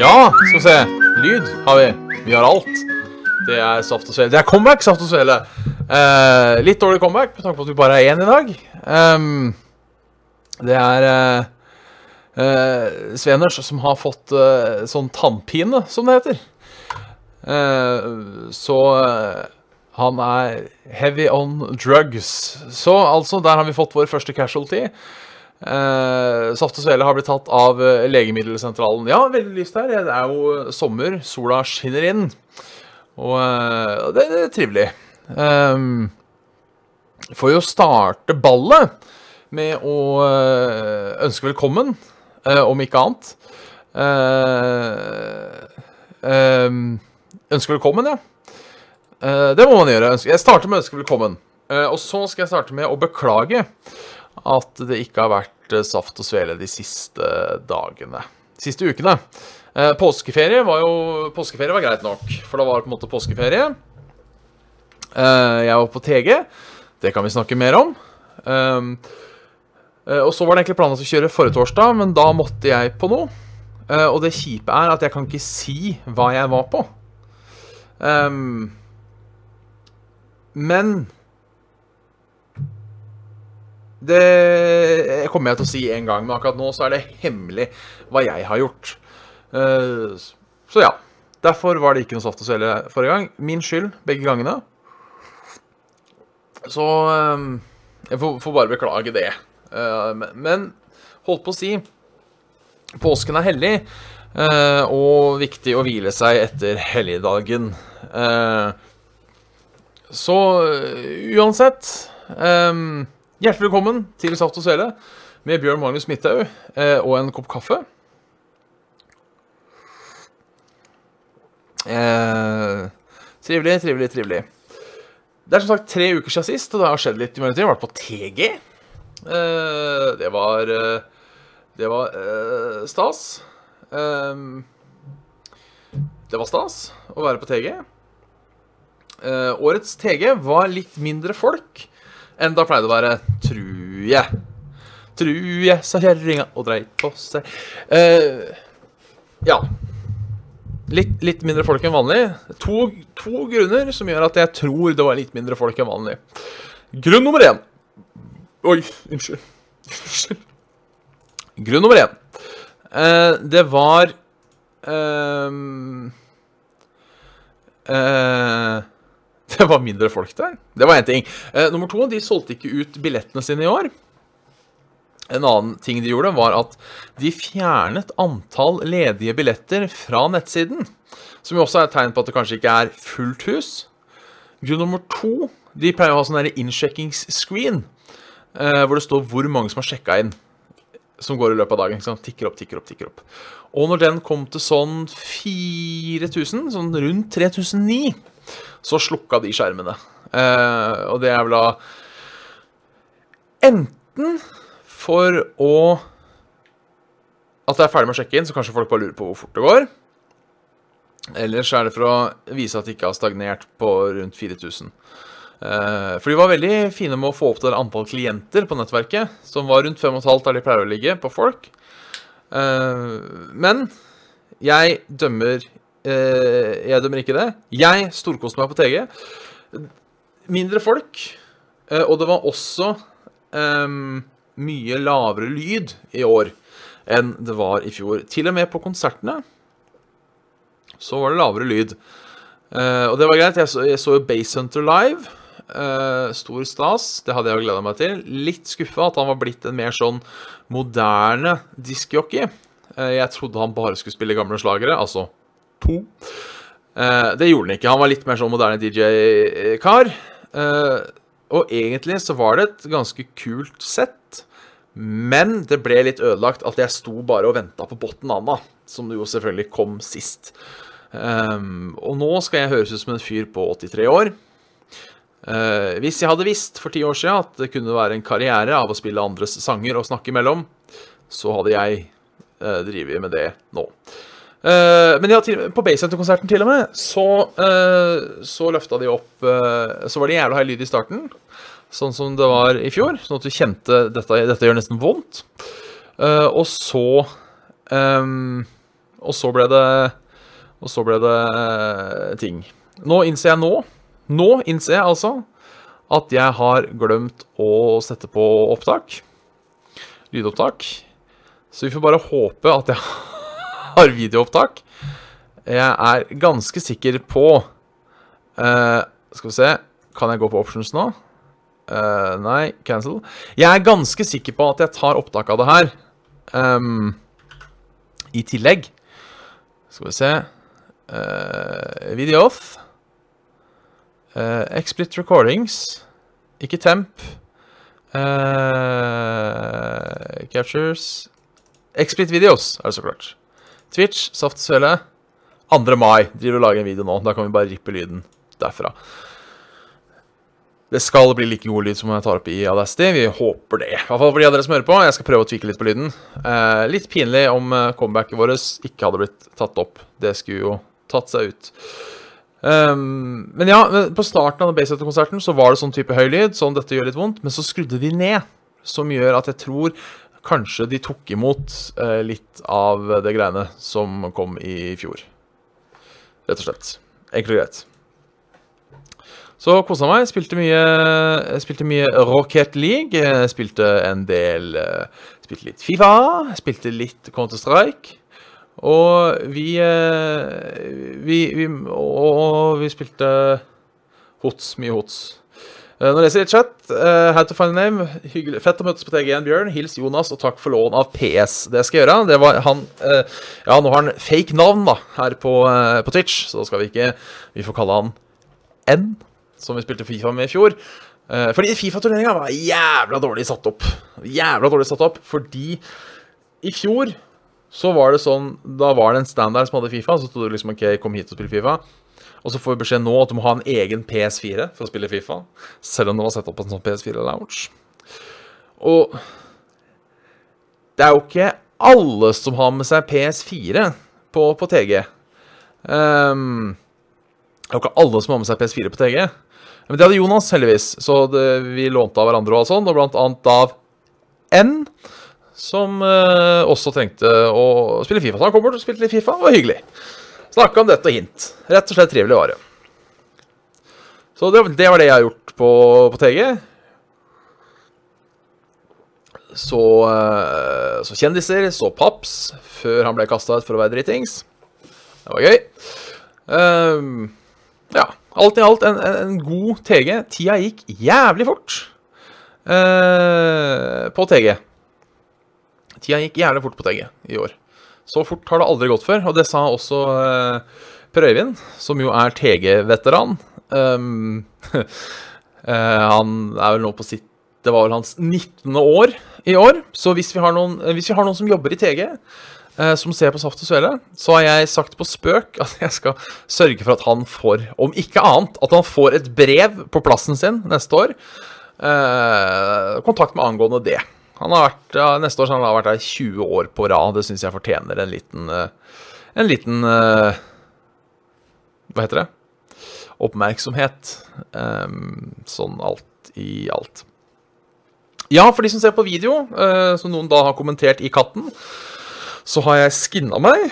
Ja, skal vi se. Lyd har vi. Vi har alt. Det er saft og svele. Det er comeback, saft og svele. Eh, litt dårlig comeback med tanke på at vi bare er én i dag. Um, det er uh, Sveners som har fått eh, sånn tannpine, som det heter. Eh, så eh, han er heavy on drugs. Så altså, der har vi fått vår første casualty. Eh, Saft og Svele har blitt tatt av eh, Legemiddelsentralen. Ja, veldig lyst her. Det er jo sommer, sola skinner inn. Og uh, det, det er trivelig. Um, får jo starte ballet med å uh, ønske velkommen, eh, om ikke annet. Eh, ehm, ønske velkommen, ja. Eh, det må man gjøre. Jeg starter med å ønske velkommen. Eh, og så skal jeg starte med å beklage at det ikke har vært eh, saft og svele de siste dagene. De siste ukene. Eh, påskeferie var jo Påskeferie var greit nok, for da var det på en måte påskeferie. Eh, jeg var på TG. Det kan vi snakke mer om. Um, eh, og så var det egentlig planlagt å kjøre forrige torsdag, men da måtte jeg på noe. Og det kjipe er at jeg kan ikke si hva jeg var på. Um, men det kommer jeg til å si en gang, men akkurat nå så er det hemmelig hva jeg har gjort. Eh, så ja. Derfor var det ikke noe saft å svele forrige gang. Min skyld begge gangene. Så eh, jeg får, bare beklage det. Eh, men, holdt på å si Påsken er hellig, og viktig å hvile seg etter helligdagen. Så uansett Hjertelig velkommen til Saft og Svele med Bjørn Magnus Midthaug eh, og en kopp kaffe. Eh, trivelig, trivelig, trivelig. Det er som sagt tre uker siden sist, og det har skjedd litt i mellomtiden. Jeg har vært på TG. Eh, det var eh, Det var eh, stas. Eh, det var stas å være på TG. Årets TG var litt mindre folk enn da det å være, truje. Truje, sa kjerringa og dreit på seg. Uh, ja. Litt, litt mindre folk enn vanlig. To, to grunner som gjør at jeg tror det var litt mindre folk enn vanlig. Grunn nummer én Oi, unnskyld. Unnskyld. Grunn nummer én. Uh, det var uh, eh, Det var mindre folk der. Det var én ting. Eh, nummer to, de solgte ikke ut billettene sine i år. En annen ting de gjorde, var at de fjernet antall ledige billetter fra nettsiden. Som jo også er et tegn på at det kanskje ikke er fullt hus. Grunn nummer to De pleier å ha sånn innsjekkingsscreen. Eh, hvor det står hvor mange som har sjekka inn. Som går i løpet av dagen. Tikker opp, tikker opp, tikker opp. Og når den kom til sånn 4000, sånn rundt 3009, så slukka de skjermene. Eh, og det er vel da enten for å At det er ferdig med å sjekke inn, så kanskje folk bare lurer på hvor fort det går. Eller så er det for å vise at de ikke har stagnert på rundt 4000. Eh, for de var veldig fine med å få opp det antall klienter på nettverket, som var rundt 5,5 der de pleier å ligge på folk. Eh, men jeg dømmer Jeg dømmer ikke det. Jeg storkoste meg på TG. Mindre folk, eh, og det var også um, mye lavere lyd i år enn det var i fjor. Til og med på konsertene så var det lavere lyd. Uh, og det var greit. Jeg så, jeg så jo Basehunter live. Uh, stor stas. Det hadde jeg jo gleda meg til. Litt skuffa at han var blitt en mer sånn moderne diskjockey. Uh, jeg trodde han bare skulle spille gamle slagere, altså to. Eh, det gjorde han ikke. Han var litt mer sånn moderne DJ-kar. Eh, og egentlig så var det et ganske kult sett. Men det ble litt ødelagt at jeg sto bare og venta på botten Anna. som jo selvfølgelig kom sist. Um, og nå skal jeg høres ut som en fyr på 83 år. Uh, hvis jeg hadde visst for ti år siden at det kunne være en karriere av å spille andres sanger og snakke imellom, så hadde jeg uh, drevet med det nå. Uh, men ja, til, på Basecenter-konserten til og med, så, uh, så løfta de opp Så var det jævla høy lyd i starten, sånn som det var i fjor. Sånn at du kjente dette, dette gjør nesten vondt. og så um, Og så ble det Og så ble det ting. Nå innser jeg nå nå innser jeg altså at jeg har glemt å sette på opptak. Lydopptak. Så vi får bare håpe at jeg har videoopptak. Jeg er ganske sikker på uh, Skal vi se Kan jeg gå på options nå? Uh, nei, cancel. Jeg er ganske sikker på at jeg tar opptak av det her um, i tillegg. Skal vi se uh, Video off. Uh, Explit recordings. Ikke temp. Uh, captures Explit videos, er det så klart. Twitch, Saftsvele. 2. mai driver og lager en video nå. Da kan vi bare rippe lyden derfra. Det skal bli like god lyd som jeg tar opp i Audacity. Vi håper det. I hvert fall for de av dere som hører på. Jeg skal prøve å tvike litt på lyden. Eh, litt pinlig om comebacket vårt ikke hadde blitt tatt opp. Det skulle jo tatt seg ut. Um, men ja, på starten av Basehead-konserten så var det sånn type høy lyd, sånn dette gjør litt vondt, men så skrudde de ned. Som gjør at jeg tror kanskje de tok imot uh, litt av det greiene som kom i fjor. Rett og slett. Enkelt og greit. Så kosa meg. Spilte mye, spilte mye Rocket League. Spilte en del Spilte litt Fifa. Spilte litt Counter-Strike. Og vi, eh, vi, vi Og vi spilte hots, mye hots. Eh, Når jeg sier chat, uh, how to find a name Hyggelig. Fett å møtes på TG1, Bjørn. Hils Jonas, og takk for lån av PS. Det skal jeg gjøre. Det var han uh, Ja, nå har han fake navn da her på, uh, på, Twitch, så da skal vi ikke Vi får kalle han N, som vi spilte Fifa med i fjor. fordi Fifa-turneringa var jævla dårlig satt opp. Jævla dårlig satt opp fordi i fjor så var det sånn Da var det en standard som hadde Fifa. Så sto det liksom OK, kom hit og spill Fifa. Og så får vi beskjed nå at du må ha en egen PS4 for å spille Fifa. Selv om det var satt opp en sånn PS4-lounge. Og det er jo ikke alle som har med seg PS4 på, på TG. Um, ehm, det er jo ikke alle som har med seg PS4 på TG. Men det hadde Jonas, heldigvis. Så det, vi lånte av hverandre og sånn, og blant annet av N som uh, også trengte å spille Fifa. Så han kom bort og spilte litt Fifa. Det var hyggelig. Snakka om dette og hint. Rett og slett trivelig vare. Så det, det, var det jeg har gjort på, på TG. Så, uh, så, kjendiser, så Paps, før han ble kasta ut for å være dritings. Det var gøy. Um, ja, alt i alt en, en, en, god TG. Tida gikk jævlig fort uh, på TG. Tida gikk jævlig fort på TG i år. Så fort har det aldri gått før, og det sa også eh, Per Øyvind, som jo er TG-veteran. Um, uh, han er vel nå på sitt Det var vel hans 19. år i år. Så hvis vi har noen, vi har noen som jobber i TG, eh, som ser på Saft og Svele, så har jeg sagt på spøk at jeg skal sørge for at han får, om ikke annet, at han får et brev på plassen sin neste år. kontakt med angående det. Han har vært, ja, neste år så han har vært her 20 år på rad. Det syns jeg fortjener en liten eh, En liten eh, Hva heter det? Oppmerksomhet. Um, sånn alt i alt. Ja, for de som ser på video, som noen da har kommentert i Katten, så har jeg skinna meg.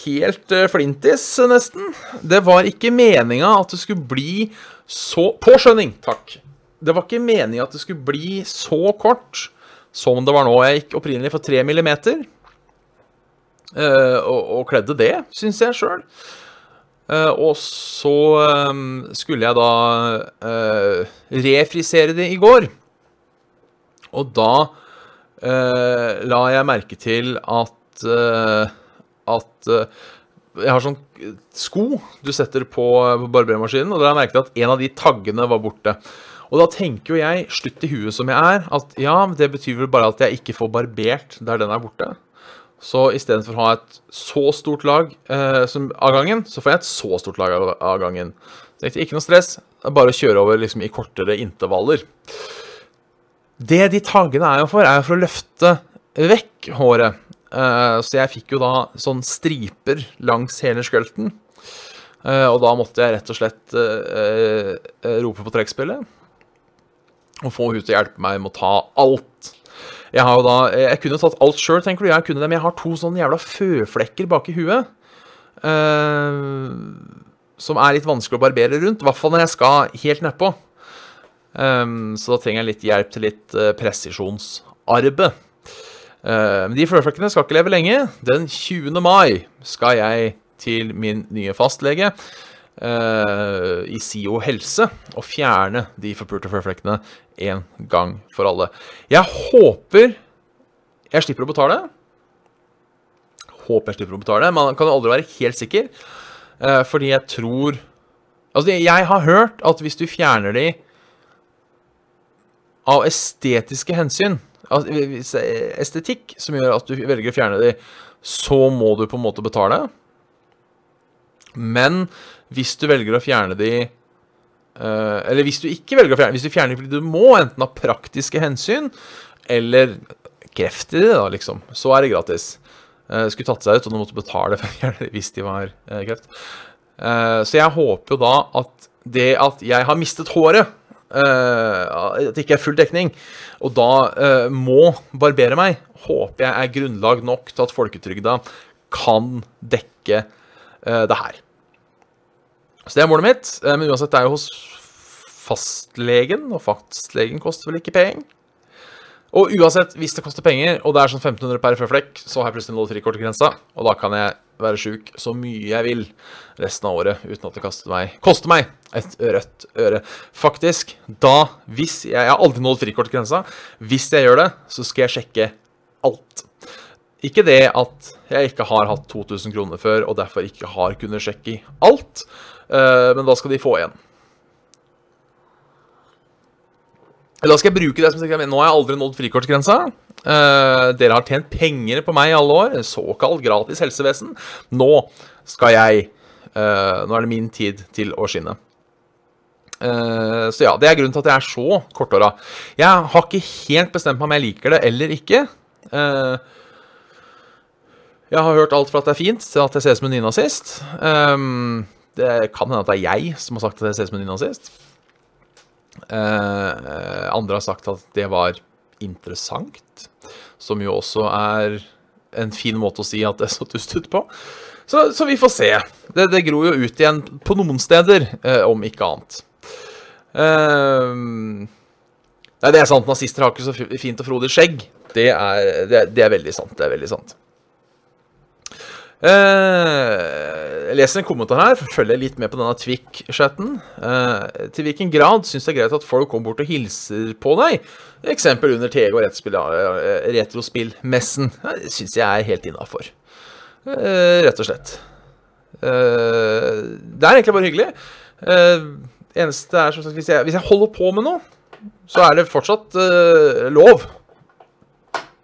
Helt flintis, nesten. Det var ikke meninga at det skulle bli så Påskjønning, takk. Det var ikke meninga at det skulle bli så kort som det var nå. Jeg gikk opprinnelig for 3 millimeter. Uh, og, og, kledde det, syns jeg sjøl. Eh, og så um, skulle jeg da refrisere det i går. Og da la jeg merke til at At jeg har sånn sko du setter på, barbermaskinen, og da har jeg merket at en av de taggene var borte. Og da tenker jo jeg, slutt i huet som jeg er, at ja, det betyr vel bare at jeg ikke får barbert der den er borte. Så istedenfor å ha et så stort lag eh, som, av gangen, så får jeg et så stort lag av, av gangen. Det er ikke noe stress. Bare å kjøre over liksom, i kortere intervaller. Det de taggene er jo for, er jo for å løfte vekk håret. Eh, så jeg fikk jo da sånn striper langs hele skølten. Eh, og da måtte jeg rett og slett eh, eh, rope på trekkspillet. Og få henne til å hjelpe meg med å ta alt. Jeg har jo da, jeg kunne tatt alt sjøl, tenker du. Jeg kunne det, men jeg har to sånne jævla føflekker bak i huet. Uh, som er litt vanskelig å barbere rundt. I hvert fall når jeg skal helt nedpå. Um, så da trenger jeg litt hjelp til litt uh, presisjonsarbeid. Uh, men de føflekkene skal ikke leve lenge. Den 20. mai skal jeg til min nye fastlege uh, i SIO helse og fjerne de forpurte føflekkene en gang for alle. Jeg håper jeg slipper å betale. Håper jeg slipper å betale. Man kan jo aldri være helt sikker, eh, fordi jeg tror Altså, jeg har hørt at hvis du fjerner de av estetiske hensyn, altså, estetikk, som gjør at du velger å fjerne de, så må du på en måte betale. Men hvis du velger å fjerne de uh, Eller hvis du ikke velger å fjerne Hvis du fjerner de fordi du må, enten av praktiske hensyn eller kreft i det, da, liksom, så er det gratis. Uh, skulle tatt seg ut, og du måtte betale for å fjerne de hvis de var uh, kreft. så jeg håper jo da at det at jeg har mistet håret Uh, at det ikke er full dekning, og da uh, må barbere meg, håper jeg er grunnlag nok til at folketrygda kan dekke uh, det her. Så det er målet mitt. men uansett, det er jo hos fastlegen, og fastlegen koster vel ikke penger. Og uansett, hvis det koster penger, og det er sånn 1500 per føflekk, så har jeg plutselig nådd frikortgrensa, og da kan jeg være sjuk så mye jeg vil resten av året uten at det koster meg, koster meg et rødt øre. Faktisk, da, hvis jeg, jeg har aldri nådd frikortgrensa, hvis jeg gjør det, så skal jeg sjekke alt. Ikke det at jeg ikke har hatt 2000 kroner før, og derfor ikke har kunnet sjekke alt, uh, men da skal de få igjen. Da skal jeg bruke det som sikkert Nå har jeg aldri nådd frikortgrensa. Uh, dere har tjent penger på meg i alle år. Såkalt gratis helsevesen. Nå skal jeg uh, Nå er det min tid til å skinne. Uh, så ja, det er grunnen til at jeg er så korthåra. Jeg har ikke helt bestemt meg om jeg liker det eller ikke. Jeg har hørt alt fra at det er fint, til at jeg ser ut som en nynazist. Um, det kan hende at det er jeg som har sagt at jeg ser ut som en nynazist. Uh, andre har sagt at det var interessant, som jo også er en fin måte å si at det så dust ut på. Så, så, vi får se. Det, det, gror jo ut igjen på noen steder, uh, om ikke annet. Uh, nei, det er sant. Nazister har ikke så fint og frodig skjegg. Det er, det, det er veldig sant. Det er veldig sant. Eh, jeg leser en kommentar her, følger litt med på denne Twik-chatten. Eh, til hvilken grad syns det er greit at folk kommer bort og hilser på deg? Eksempel under TG og eh, Retrospillmessen. Det syns jeg er helt innafor. Rett og slett. Det er egentlig bare hyggelig. eneste er som sagt, hvis jeg, hvis jeg holder på med noe, så er det fortsatt lov.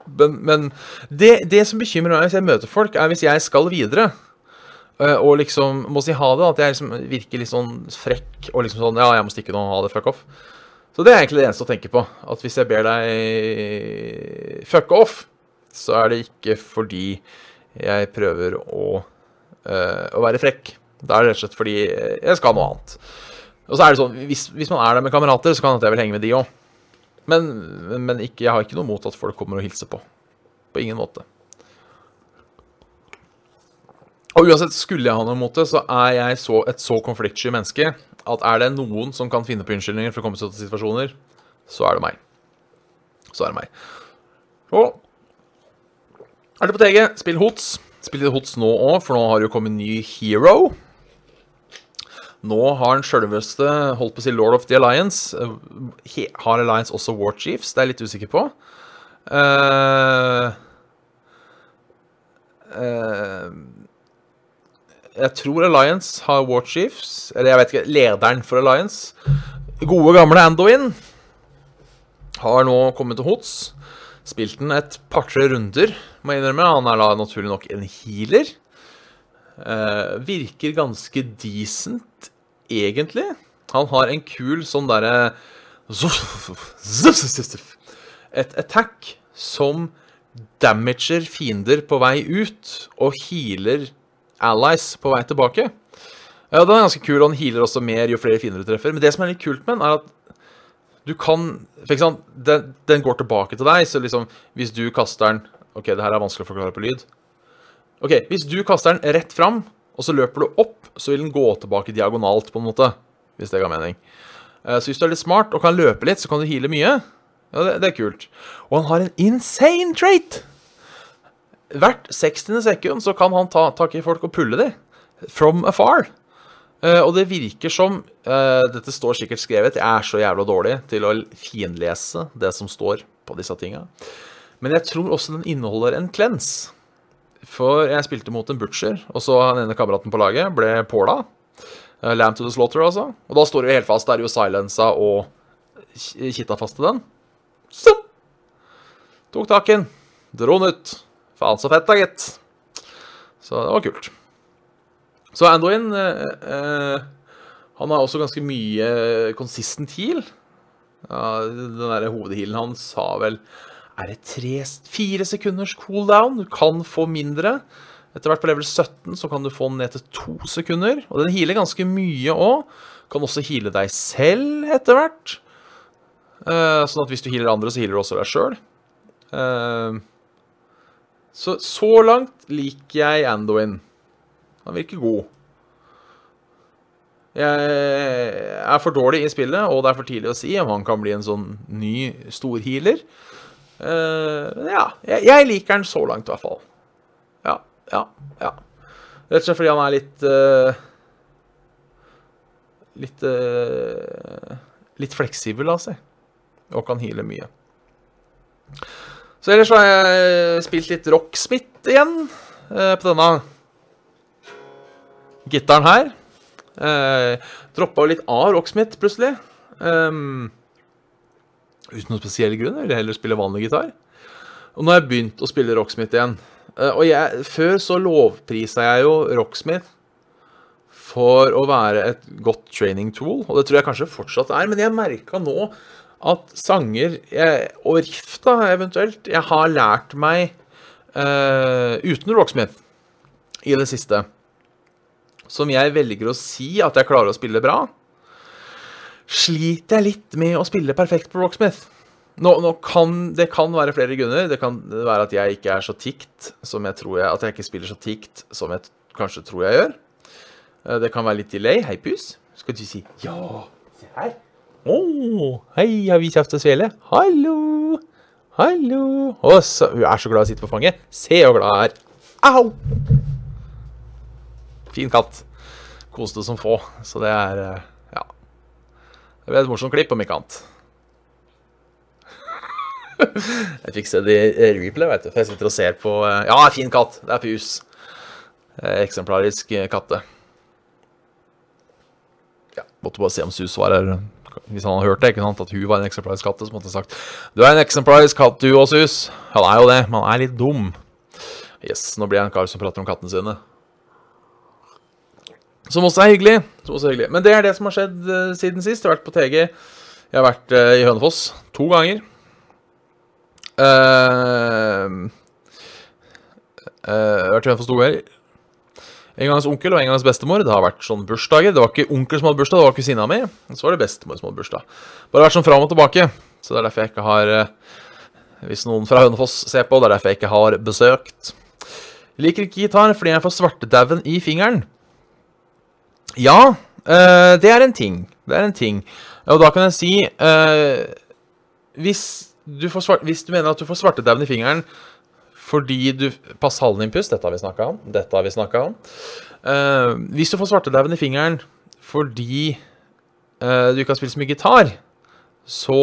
Men, men det, det, som bekymrer meg hvis jeg møter folk, er hvis jeg skal videre eh, og liksom må si ha det, at jeg liksom virker litt sånn frekk og liksom sånn Ja, jeg må stikke nå ha det, fuck off. Så det er egentlig det eneste å tenke på. At hvis jeg ber deg fuck off, så er det ikke fordi jeg prøver å, uh, å være frekk. Da er det rett og slett fordi jeg skal noe annet. Og så er det sånn, hvis, hvis man er der med kamerater, så kan jeg vel henge med de òg. Men, men ikke, jeg har ikke noe mot at folk kommer og hilser på. På ingen måte. Og uansett, skulle jeg ha noe mot det, så er jeg så, et så konfliktsky menneske at er det noen som kan finne på unnskyldninger for å komme seg til situasjoner, så er det meg. Så er det meg. Og er det på TG, spill HOTS. Spill litt HOTS nå òg, for nå har det jo kommet en ny Hero. Nå har han sjølveste holdt på å si Lord of the Alliance. Har Alliance også War Chiefs? Det er jeg litt usikker på. Uh, uh, jeg tror Alliance har War Chiefs. Eller jeg vet ikke, lederen for Alliance. Gode, gamle Andoin har nå kommet til HOTS. Spilt den et par-tre runder, må jeg innrømme. Han er da naturlig nok en healer. Uh, virker ganske decent, egentlig. Han har en kul sånn derre Et attack som damager fiender på vei ut, og healer allies på vei tilbake. Ja, Den er ganske kul, og den healer også mer jo flere fiender du treffer. Men det som er litt kult med den, er at du kan for eksempel, den, den, går tilbake til deg, så liksom Hvis du kaster den OK, det her er vanskelig å forklare på lyd. OK, hvis du kaster den rett fram, og så løper du opp, så vil den gå tilbake diagonalt, på en måte. Hvis det ga mening. Eh, så hvis du er litt smart og kan løpe litt, så kan du heale mye. Ja, det, det er kult. Og han har en insane trait! Hvert 60. sekund så kan han ta tak i folk og pulle dem. From afar. Uh, og det virker som uh, Dette står sikkert skrevet. Jeg er så jævla dårlig til å finlese det som står på disse tinga. Men jeg tror også den inneholder en cleanse. For jeg spilte mot en butcher, og så den ene kameraten på laget ble påla. Uh, Lamb to the slaughter, altså. Og da står det helt fast. Det er jo silensa og kitta fast til den. Så tok tak i den. Dro den ut. Faen så fett da, gitt. Så det var kult. Så Anduin eh, eh, Han har også ganske mye consistent heal. Ja, den der hovedhealen hans har vel Er det tre, fire sekunders cooldown? Du kan få mindre. Etter hvert på level 17 så kan du få den ned til to sekunder. Og den healer ganske mye òg. Kan også heale deg selv etter hvert. Uh, sånn at hvis du healer andre, så healer du også deg sjøl. Uh, så så langt liker jeg Anduin. Han virker god. Jeg er for dårlig i spillet, og det er for tidlig å si om han kan bli en sånn ny storhealer. Uh, ja, jeg, jeg, liker den så langt, i hvert fall. Ja, ja, ja. Rett og slett fordi han er litt uh, Litt uh, Litt fleksibel av seg. Og kan heale mye. Så ellers har jeg spilt litt Rocksmith igjen på denne gitaren her. Uh, Droppa litt av Rocksmith plutselig. Um, uten noen spesiell grunn. Jeg ville heller spille vanlig gitar. Og nå har jeg begynt å spille Rocksmith igjen. Uh, og jeg, før så lovprisa jeg jo Rocksmith for å være et godt training tool, og det tror jeg kanskje fortsatt er. Men jeg merka nå at sanger jeg, og riff, da, eventuelt, jeg har lært meg uh, uten Rocksmith i det siste som jeg velger å si at jeg klarer å spille bra, sliter jeg litt med å spille perfekt på Rocksmith. Nå, nå kan, det kan være flere grunner. Det kan være at jeg ikke er så tikt som jeg tror jeg At jeg ikke spiller så tikt som jeg kanskje tror jeg gjør. Eh, det kan være litt delay. Hei, pus. Skal du si ja? Se her. Å, oh, hei, har vi kjeft og svele? Hallo. Hallo. Å, hun er så glad i å sitte på fanget. Se hvor glad hun er. Au! Fin katt. Koste som få. Så det er eh. Det ble et morsomt klipp, om ikke annet. jeg fikk se det i replay, vet du. For jeg sitter og ser på eh, Ja, fin katt. Det er pus. Eksemplarisk katte. Ja, måtte bare se om Sus var her. Hvis han hadde hørt det, ikke sant, at hun var en eksemplarisk katte, så måtte han sagt Du er en eksemplarisk katt, du og Sus. Han er jo det, men han er litt dum. Yes, nå blir jeg en kar som prater om kattene sine. Som også er hyggelig. Som også er hyggelig. Men det er det som har skjedd uh, siden sist. Jeg har vært på TG. Jeg har vært uh, i Hønefoss to ganger. Uh, jeg har vært i Hønefoss to ganger. En gangs onkel og en gangs bestemor. Det har vært sånn bursdager. Det var ikke onkel som hadde bursdag, det var kusina mi. Så var det bestemor som hadde bursdag. Bare vært sånn fram og tilbake. Så det er derfor jeg ikke har Hvis noen fra Hønefoss ser på, det er derfor jeg ikke har besøkt. Liker ikke gitar fordi jeg får svartedauden i fingeren. Ja, uh, det er en ting. Det er en ting. Og da kan jeg si uh, hvis, du svart, hvis, du mener at du får svartedauden i fingeren fordi du Pass halen din pust, dette har vi snakka om. Dette har vi snakka om. Uh, hvis du får svartedauden i fingeren fordi du ikke har spilt så mye gitar, så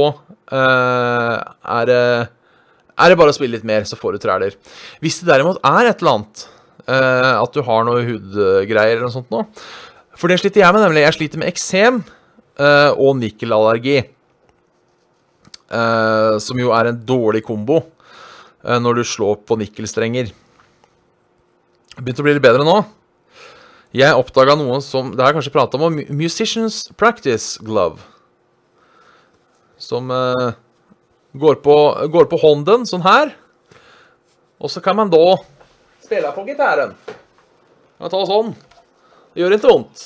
er det er det bare å spille litt mer, så får du træler. Hvis det derimot er et eller annet, at du har noe hudgreier eller noe sånt nå, for det sliter jeg med, nemlig. Jeg sliter med eksem uh, og nikkelallergi. Uh, som jo er en dårlig kombo. uh, når du slår på nikkelstrenger. Begynte å bli litt bedre nå. Jeg oppdaga noe som Det har jeg kanskje prata om, Musicians Practice Glove. Som går, på, går på hånden, sånn her. Og så kan man da spille på gitaren. Kan ta sånn. Det gjør ikke vondt.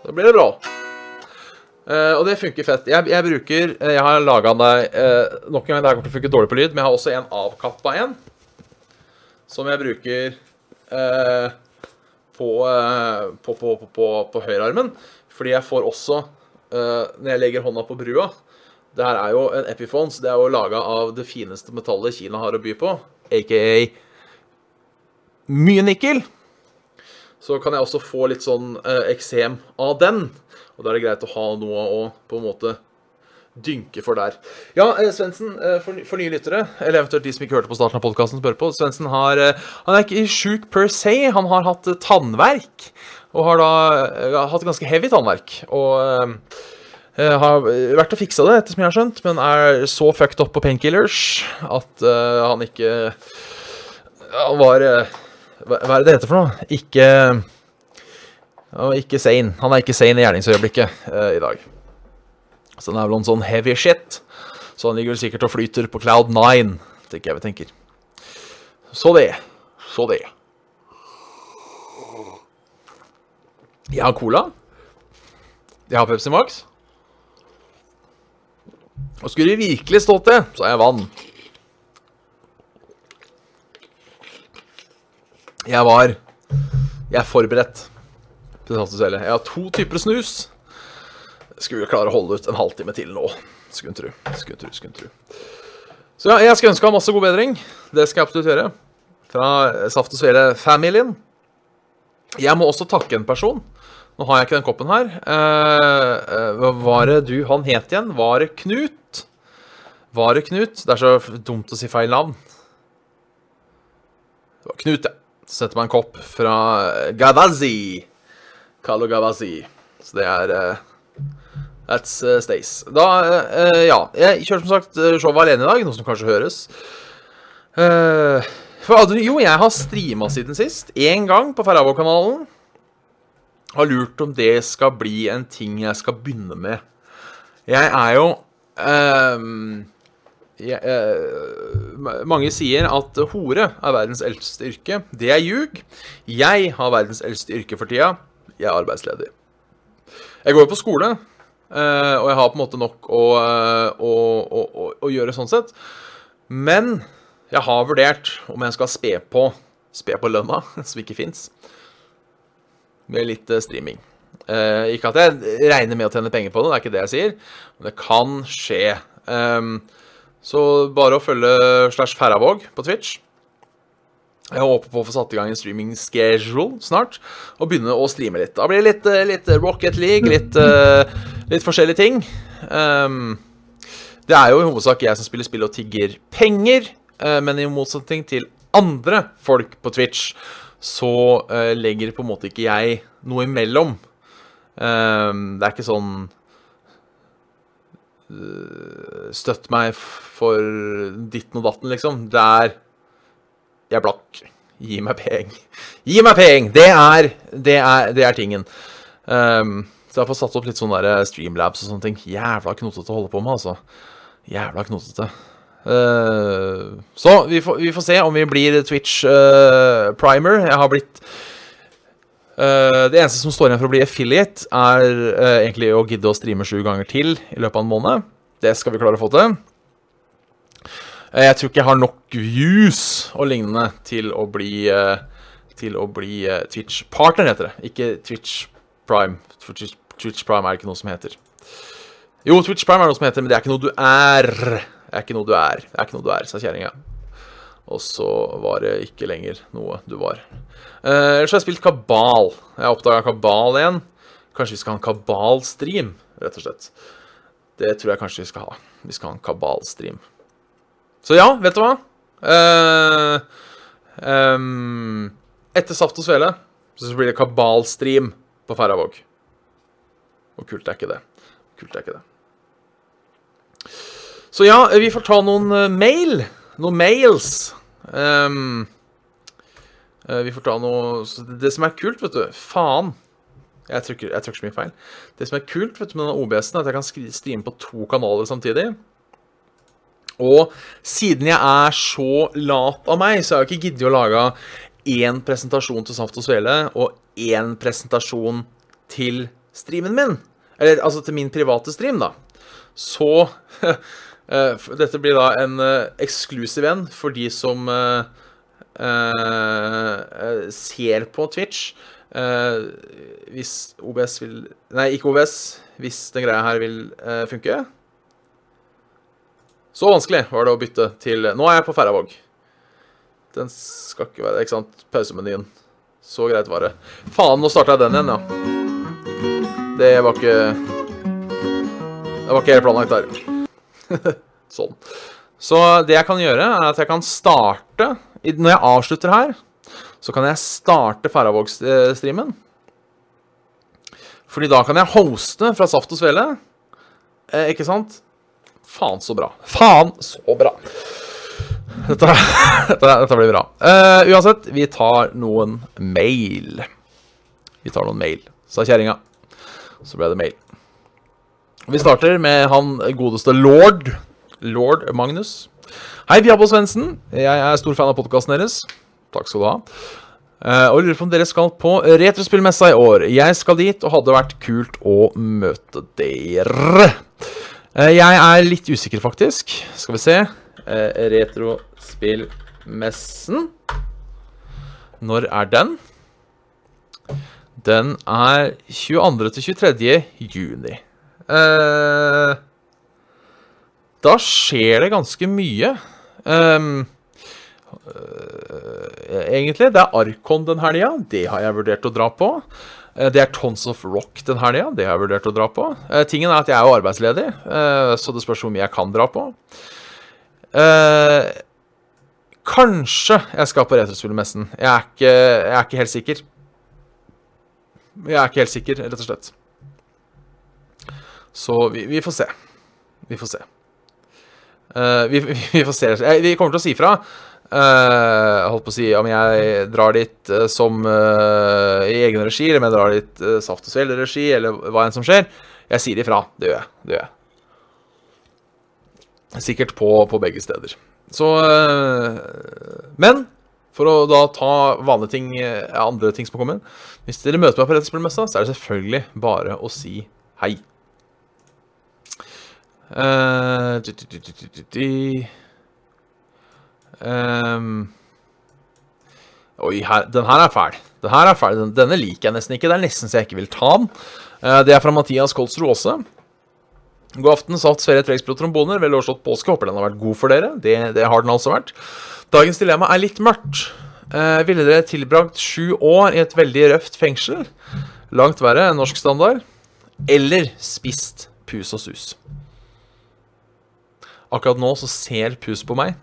Da blir det bra. Uh, og det funker fett. Jeg, jeg bruker eh, Jeg har laga deg uh, nok en gang. Det her kommer til å funke dårlig på lyd, men jeg har også en avkappa en. Som jeg bruker uh, på, på, på, på, på, på høyrearmen. Fordi jeg får også, når jeg legger hånda på brua Det her er jo en Epiphones. Det er jo laga av det fineste metallet Kina har å by på, aka mye nikkel. Så kan jeg også få litt sånn eksem av den. Og da er det greit å ha noe å på en måte dynke for der. Ja, eh, Svendsen, eh, for, for, nye lyttere, eller eventuelt de som ikke hørte på starten av podkasten, spør på Svendsen har eh, Han er ikke sjuk per se, han har hatt tannverk. Og har da hatt ganske heavy tannverk. Og uh, har vært og fiksa det, etter som jeg har skjønt, men er så fucked up på painkillers at uh, han ikke Han var uh, Hva er det det heter for noe? Ikke ikke sane. Han er ikke sane i gjerningsøyeblikket uh, i dag. Så han er vel en sånn heavy shit. Så han ligger vel sikkert og flyter på cloud nine, tenker jeg vi tenker. Så det. Så det. Jeg har cola. Jeg har Pepsi Max. Og skulle det virkelig stått det, så har jeg vann. Jeg var Jeg er forberedt. Jeg har to typer snus. Skulle klare å holde ut en halvtime til nå. Skulle tru. Skulle tru, skulle tru. Så ja, jeg skal ønske ham masse god bedring. Det skal jeg absolutt gjøre. Fra Saft og Svele-familien. Jeg må også takke en person. Nå har jeg ikke den koppen her. Eh, var det du Han het igjen? Var det Knut? Var det Knut? Det er så dumt å si feil navn. Det var Knut, ja. Setter man en kopp fra Gavazi. Carlo Gavazi. Så det er uh, That's uh, Stace. Da, uh, ja. Jeg kjørte som sagt showet alene i dag, noe som kanskje høres. for jo, jeg har streama siden sist. Én gang på Ferravo-kanalen. Har lurt om det skal bli en ting jeg skal begynne med. Jeg er jo um, jeg, uh, mange sier at hore er verdens eldste yrke. Det er ljug. Jeg har verdens eldste yrke for tida jeg er arbeidsledig. Jeg går jo på skole, eh, og jeg har på en måte nok å, eh, å, å, å gjøre sånn sett. Men jeg har vurdert om jeg skal spe på, spe på lønna, som ikke fins, med litt eh, streaming. Eh, ikke at jeg regner med å tjene penger på det, det er ikke det jeg sier, men det kan skje. Um, så bare å følge slash Færravåg på Twitch. Jeg håper på å få satt i gang en streaming schedule snart, og begynne å streame litt. Da blir det litt, eh, litt Rocket League, litt, uh, litt forskjellige ting. Um, det er jo i hovedsak jeg som spiller spill og tigger penger, men i motsetning til andre folk på Twitch, så legger på en måte ikke jeg noe imellom. Um, det er ikke sånn Støtt meg for ditten og datten, liksom. Det er jeg er blakk. Gi meg peng. Gi meg peng! Det er, det er, det er tingen. Um, så jeg har fått satt opp litt sånne der streamlabs og sånne ting. Jævla knotete å holde på med, altså. Jævla knotete. Uh, så vi får, vi får, se om vi blir Twitch uh, primer. Jeg har blitt uh, Det eneste som står igjen for å bli affiliate, er egentlig å gidde å streame sju ganger til i løpet av en måned. Det skal vi klare å få til. Uh, jeg tror ikke jeg har nok views og lignende til å bli Til å bli Twitch-partner, heter det. Ikke Twitch Prime. Twitch, Twitch Prime er ikke noe som heter. Jo, Twitch Prime er noe som heter, men det er ikke noe du er. Det er ikke noe du er, det er ikke noe du er, sa kjerringa. Og så var det ikke lenger noe du var. Uh, ellers har jeg spilt Kabal. Jeg har oppdaga Kabal igjen. Kanskje vi skal ha en Kabal-stream, rett og slett. Det tror jeg kanskje vi skal ha. Vi skal ha en Kabal-stream. Så ja, vet du hva? Eh, eh, etter Saft og Svele så blir det kabalstream på Færøyvåg. Og kult er ikke det. Kult er ikke det. Så ja, vi får ta noen eh, mail. Noen mails. Eh, vi får ta noe det, som er kult, vet du Faen. Jeg trykker, jeg trykker så mye feil. Det som er kult vet du, med denne OBS-en, er at jeg kan streame på to kanaler samtidig. Og siden jeg er så lat av meg, så har jeg ikke giddet å lage én presentasjon til Saft og Svele og én presentasjon til streamen min. Eller altså til min private stream, da. Så Dette blir da en uh, eksklusiv en for de som eh, eh, eh, ser på Twitch. Eh, hvis OBS vil Nei, ikke OBS. Hvis den greia her vil eh, funke. Så vanskelig var det å bytte til Nå er jeg på Færøyvåg. Den skal ikke være Ikke sant? Pausemenyen. Så greit var det. Faen, nå starta jeg den igjen, ja. Det var ikke Det var ikke helt planlagt der. sånn. Så det jeg kan gjøre, er at jeg kan starte Når jeg avslutter her, så kan jeg starte Færøyvåg-streamen. Fordi da kan jeg hoste fra Saft og Svele. Eh, ikke sant? Faen så bra. Faen så bra. Dette, dette, dette blir bra. Uh, uansett, vi tar noen mail. Vi tar noen mail, sa kjerringa. Så ble det mail. Vi starter med han godeste lord. Lord Magnus. Hei, Diabo Svendsen. Jeg er stor fan av podkasten deres. Takk skal du ha. Eh, og lurer på om dere skal på Retrospillmessa i år. Jeg skal dit, og hadde vært kult å møte dere. Eh, jeg er litt usikker, faktisk. Skal vi se. Eh, Retrospillmessen. Når er den? Den er 22. til 23. juni. Eh, da skjer det ganske mye. Um, uh, egentlig. Det er Arkon den helga. Det har jeg vurdert å dra på. Uh, Det er Tons of Rock den helga. Det har jeg vurdert å dra på. Tingen er at jeg er jo arbeidsledig, så det spørs hvor mye jeg kan dra på. Kanskje jeg skal på Retrospillmessen. Jeg, jeg er ikke helt sikker. Jeg er ikke helt sikker, rett og slett. Så vi, vi får se. Vi får se. Uh, vi, vi får se. Eh, Vi kommer til å si fra. Uh, holdt på å si om jeg drar dit uh, som uh, i egen regi, eller om jeg drar dit uh, Saft og Svele-regi, eller hva enn som skjer. Jeg sier ifra. Det gjør jeg. Det gjør jeg. Sikkert på, på begge steder. Så Men for å da ta vanlige ting, andre ting som har kommet Hvis dere møter meg på Rettspillmessa, så er det selvfølgelig bare å si hei. Eh, du, du, du. Ehm. Oi, her, den her er fæl. Den her er fæl. Den, denne liker jeg nesten ikke. Det er nesten så jeg ikke vil ta den. Uh, det er fra Mathias Kolsrud også. God aften, saft, Sverre Tregsbro tromboner. Vel overstått påske. Håper den har vært god for dere. Det, det har den altså vært. Dagens dilemma er litt mørkt. Uh, ville dere tilbrakt sju år i et veldig røft fengsel, langt verre enn norsk standard, eller spist pus og sus? Akkurat nå så ser pus på meg.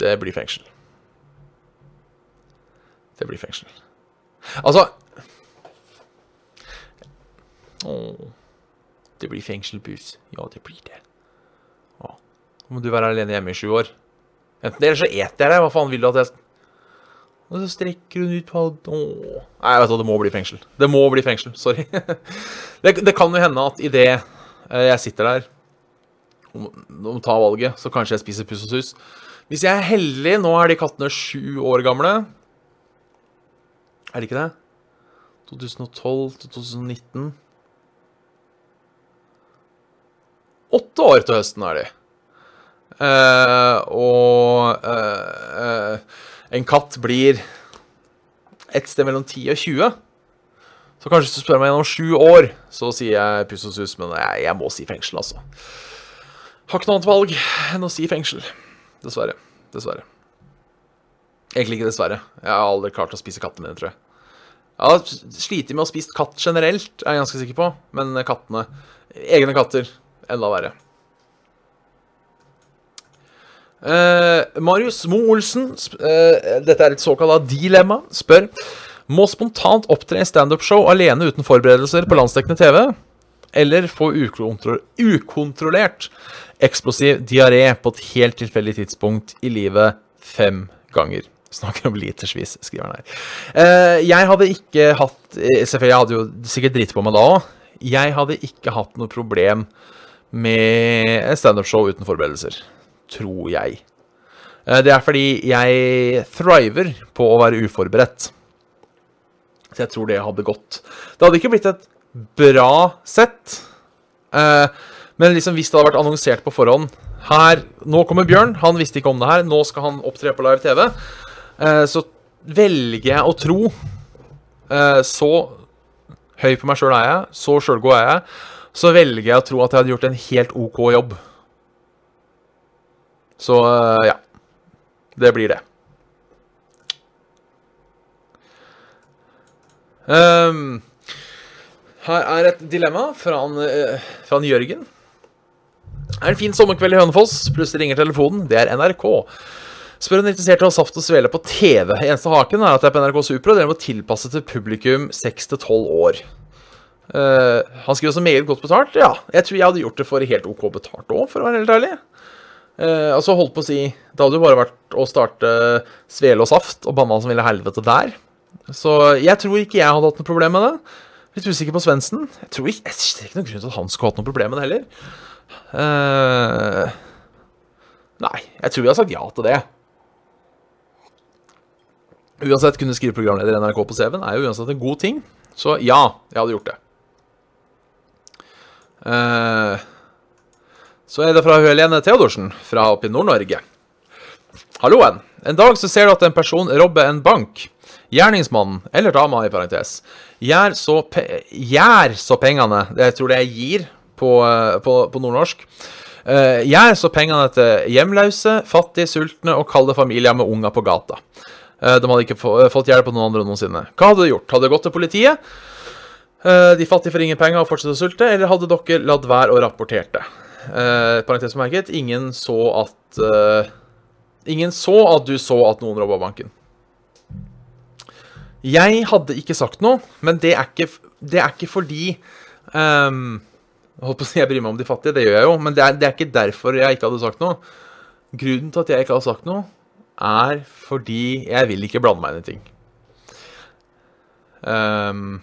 Det blir fengsel. Det blir fengsel. Altså Å, Det blir fengsel, pus. Ja, det blir det. Å, Nå må du være alene hjemme i sju år. Enten det, eller så eter jeg deg. Hva faen vil du at jeg Og så strekker hun ut Åh. Nei, vet du, det må bli fengsel. Det må bli fengsel. Sorry. det, det kan jo hende at idet jeg sitter der om, å ta valget, så kanskje jeg spiser puss og sus. Hvis jeg er heldig Nå er de kattene sju år gamle. Er de ikke det? 2012 til 2019 Åtte år til høsten er de. Eh, og eh, eh, en katt blir et sted mellom 10 og 20. Så kanskje hvis du spør meg gjennom sju år, så sier jeg puss og sus, men jeg, jeg må si fengsel, altså. Har ikke noe annet valg enn å si fengsel. Dessverre. Dessverre. Egentlig ikke dessverre. Jeg har aldri klart å spise kattene mine, tror jeg. Jeg har slitt med å spise katt generelt, er jeg ganske sikker på. Men kattene Egne katter. Enda verre. Uh, Marius Mo Olsen, sp- eh, dette er et såkalt dilemma, spør Må spontant opptre i standup-show alene uten forberedelser på landsdekkende TV. eller få ukontro ukontrollert eksplosiv diaré på et helt tilfeldig tidspunkt i livet fem ganger. Snakker om litersvis, skriver han her. Eh, jeg hadde ikke hatt eh, Selvfølgelig, jeg hadde jo sikkert driti på meg da òg. Jeg hadde ikke hatt noe problem med standup-show uten forberedelser. Tror jeg. Eh, det er fordi jeg thriver på å være uforberedt. Så jeg tror det hadde gått. Det hadde ikke blitt et bra sett. Eh, men liksom hvis det hadde vært annonsert på forhånd Her, Nå kommer Bjørn. Han visste ikke om det her. Nå skal han opptre på live TV. Eh, så velger jeg å tro eh, Så høy på meg sjøl er jeg, så sjølgod er jeg, så velger jeg å tro at jeg hadde gjort en helt OK jobb. Så eh, ja. Det blir det. Um, her er et dilemma fra, en, uh, fra en Jørgen. Er en fin sommerkveld i Hønefoss, plutselig ringer telefonen. Det er NRK. Spør en interessert i å ha saft og svele på TV. Eneste haken er at det er på NRK Super, og dere må tilpasse til publikum 6-12 år. Uh, han skriver også meget godt betalt. Ja, jeg tror jeg hadde gjort det for helt OK betalt òg, for å være helt ærlig. Uh, altså holdt på å si Det hadde jo bare vært å starte svele og saft og banna som ville helvete der. Så jeg tror ikke jeg hadde hatt noe problem med det. Litt usikker på Svendsen. Jeg tror ikke, jeg er ikke noen grunn til at han skulle hatt noe problem med det heller. Uh, nei, jeg tror vi har sagt ja til det. Uansett, kunne skrive programleder i NRK på CV-en er jo uansett en god ting. Så ja, jeg hadde gjort det. Uh, så er det fra Helene Theodorsen fra oppe i Nord-Norge. Halloen. En dag så ser du at en person robber en bank. Gjerningsmannen, eller dama i parentes, gjør så, pe gjør så pengene jeg tror det jeg gir på, på, på nordnorsk. Uh, gjør så pengene til hjemløse, fattige, sultne og kalde familier med unger på gata. Uh, de hadde ikke fått hjelp av noen andre noensinne. Hva hadde du gjort? Hadde du gått til politiet? Uh, de fattige får ingen penger og fortsetter å sulte, eller hadde dere latt være å rapportere det? Uh, parentes bemerket, ingen så at Ingen så at du så at noen robba banken. Jeg hadde ikke sagt noe, men det er ikke, det er ikke fordi um, holdt på å si jeg bryr meg om de fattige, det gjør jeg jo, men det er, det er, ikke derfor jeg ikke hadde sagt noe. Grunnen til at jeg ikke hadde sagt noe, er fordi jeg vil ikke blande meg inn i ting. Um,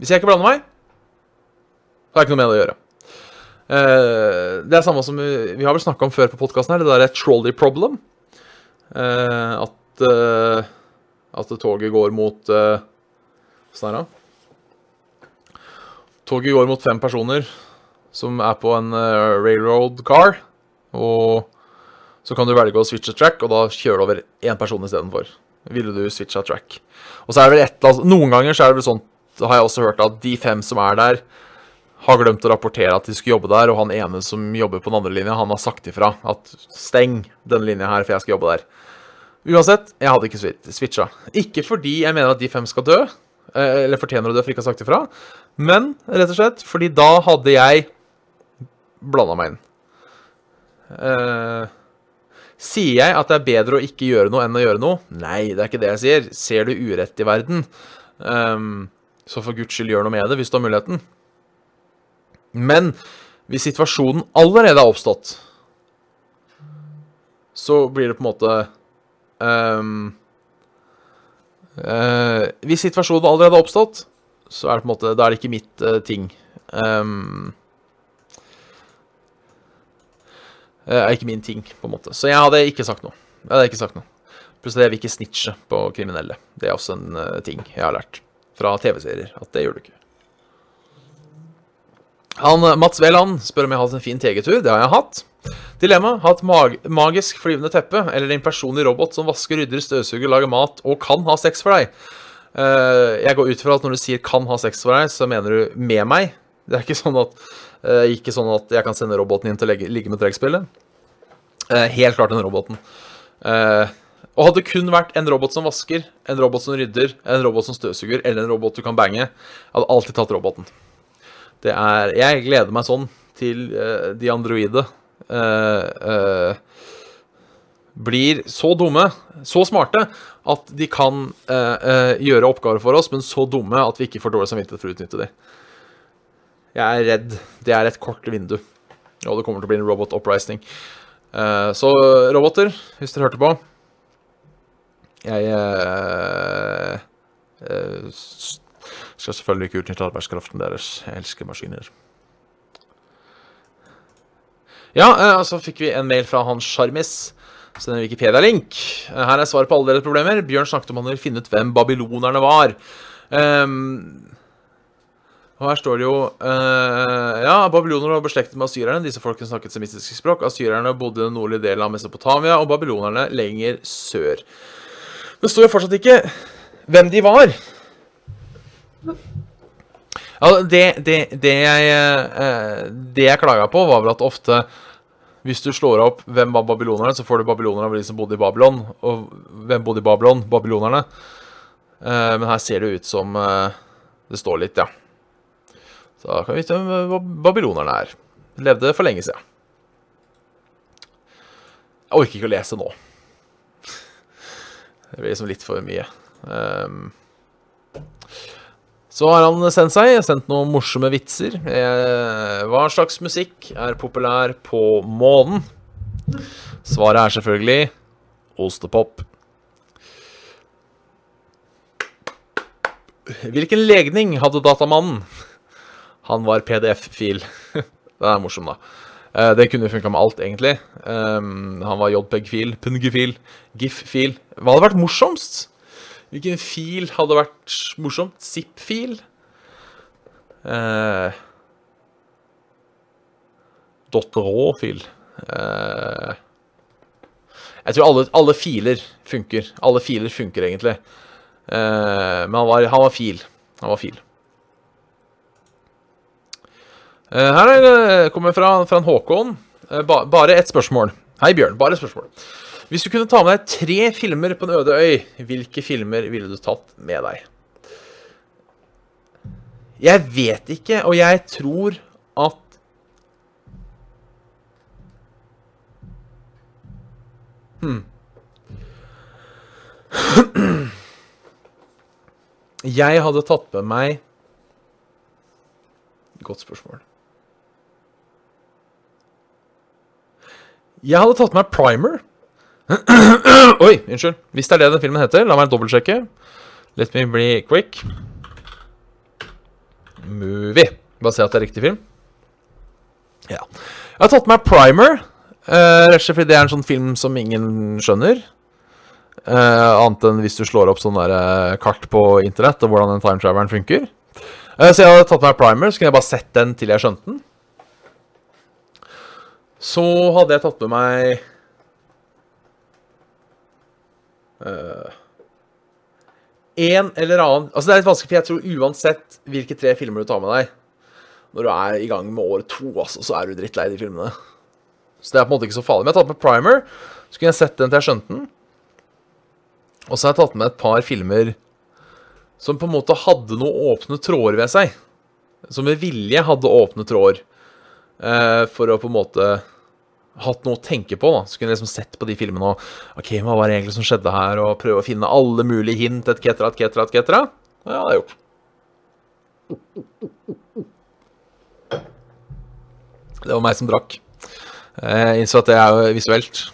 hvis jeg ikke blander meg, så har jeg ikke noe med det å gjøre. Uh, det er samme som vi, vi har vel snakka om før på podkasten her, det der er trolley problem. Uh, at uh, at toget går mot uh, Åssen er det? Toget går mot fem personer som er på en uh, railroad car. Og så kan du velge å switche track, og da kjører du over én person istedenfor. Ville du switcha track? Og så er det vel et, altså, Noen ganger så er det vel sånn, har jeg også hørt at de fem som er der, har glemt å rapportere at de skulle jobbe der, og han ene som jobber på den andre linja, han har sagt ifra at steng denne linja her, for jeg skal jobbe der. Uansett, jeg hadde ikke switcha. Ikke fordi jeg mener at de fem skal dø, eh, eller fortjener å dø for ikke å ha sagt ifra, men rett og slett fordi da hadde jeg blanda meg inn. Uh, sier jeg at det er bedre å ikke gjøre noe enn å gjøre noe? Nei, det er ikke det jeg sier. Ser du urett i verden, um, så for guds skyld gjør noe med det hvis du har muligheten. Men hvis situasjonen allerede har oppstått, så blir det på en måte um, uh, Hvis situasjonen allerede har oppstått, så er det på en måte Da er det ikke mitt uh, ting. Um, er ikke min ting, på en måte. Så jeg hadde ikke sagt noe. Jeg hadde ikke sagt noe. Plutselig jeg ikke snitche på kriminelle. Det er også en ting jeg har lært fra TV-serier. At det gjør du ikke. Han, Mats Veland spør om jeg har hatt en fin TG-tur. Det har jeg hatt. Dilemma. Ha et mag magisk flyvende teppe eller en personlig robot som vasker, rydder, støvsuger, lager mat og kan ha sex for deg. Uh, jeg går ut fra at når du sier 'kan ha sex for deg', så mener du med meg. Det er ikke sånn at, uh, ikke sånn at jeg kan sende roboten inn til å ligge med trekkspillet. Uh, helt klart den roboten. og hadde det kun vært en robot som vasker, en robot som rydder, en robot som støvsuger eller en robot du kan bange, jeg hadde alltid tatt roboten. Det er Jeg gleder meg sånn til de androide uh, uh, blir så dumme, så smarte, at de kan uh, gjøre oppgaver for oss, men så dumme at vi ikke får dårlig samvittighet for å utnytte dem. Jeg er redd det er et kort vindu, og det kommer til å bli en robot uprising. Eh, så roboter, hvis dere hørte på Jeg eh, eh, skal selvfølgelig ikke utnytte arbeidskraften deres. Jeg elsker maskiner. Ja, eh, så fikk vi en mail fra Hans Sjarmis. Så det er en Wikipedia-link. Eh, Her er svaret på alle deres problemer. Bjørn snakket om han ville finne ut hvem babylonerne var. Um, og her står det jo uh, Ja, babylonerne var beslektet med asyrerne. Disse folkene snakket semistisk språk. Asyrerne bodde i den nordlige delen av Mesopotamia, og babylonerne lenger sør. Det står jo fortsatt ikke hvem de var. Ja, det, det, det jeg eh, Det jeg klaga på, var vel at ofte hvis du slår opp hvem var babylonerne, så får du babylonerne av de som bodde i Babylon. Og hvem bodde i Babylon? Babylonerne. Eh, men her ser det ut som eh, det står litt, ja. Så da kan vi vite hvem babylonerne er. Levde for lenge siden. Jeg orker ikke å lese nå. Det blir liksom litt for mye. Ehm, så har han sendt seg, sendt noen morsomme vitser. Eh, hva slags musikk er populær på månen? Svaret er selvfølgelig ostepop. Hvilken legning hadde datamannen? Han var PDF-fil. Den er morsom, da. Eh, det kunne funka med alt, egentlig. Um, han var JPEG-fil, PNG-fil, GIF-fil. Hva hadde vært morsomst? Hvilken fil hadde vært morsomt? Zip-fil? Eh, .rå-fil. Eh, jeg tror alle, alle filer funker. Alle filer funker, egentlig. Eh, men han var, han var fil. Han var fil. Eh, her er, kommer fra, fra en Håkon. Eh, ba, bare ett spørsmål. Hei, Bjørn. Bare et spørsmål. Hvis du kunne ta med deg tre filmer på en øde øy, hvilke filmer ville du tatt med deg? Jeg vet ikke, og jeg tror at Hmm. Jeg hadde tatt med meg Godt spørsmål. Jeg hadde tatt med meg Primer. Oi, unnskyld. Hvis det er det den filmen heter, la meg dobbeltsjekke. Let me be quick. Movie. Bare se at det er riktig film. Ja. Jeg har tatt med Primer. Uh, Rett og slett fordi det er en sånn film som ingen skjønner. Uh, annet enn hvis du slår opp sånn der eh, kart på internett og hvordan den timetraveren funker. Uh, så jeg hadde tatt med Primer, så kunne jeg bare sett den til jeg skjønte den. Så hadde jeg tatt med meg En eller annen Altså, det er litt vanskelig, for jeg tror uansett hvilke tre filmer du tar med deg Når du er i gang med år to, altså, så er du drittlei de filmene. Så det er på en måte ikke så farlig. Men jeg har tatt med Primer, så kunne jeg sett den til jeg skjønte den. Og så har jeg tatt med et par filmer som på en måte hadde noen åpne tråder ved seg. Som med vilje hadde åpne tråder. Eh, for å på en måte hatt noe å tenke på. da Så kunne jeg liksom sett på de filmene og OK, hva var det egentlig som skjedde her? Og prøve å finne alle mulige hint, et cetera, et cetera, et cetera. Ja, det har jeg gjort. Det var meg som drakk. Eh, Jeg innså at det er jo visuelt.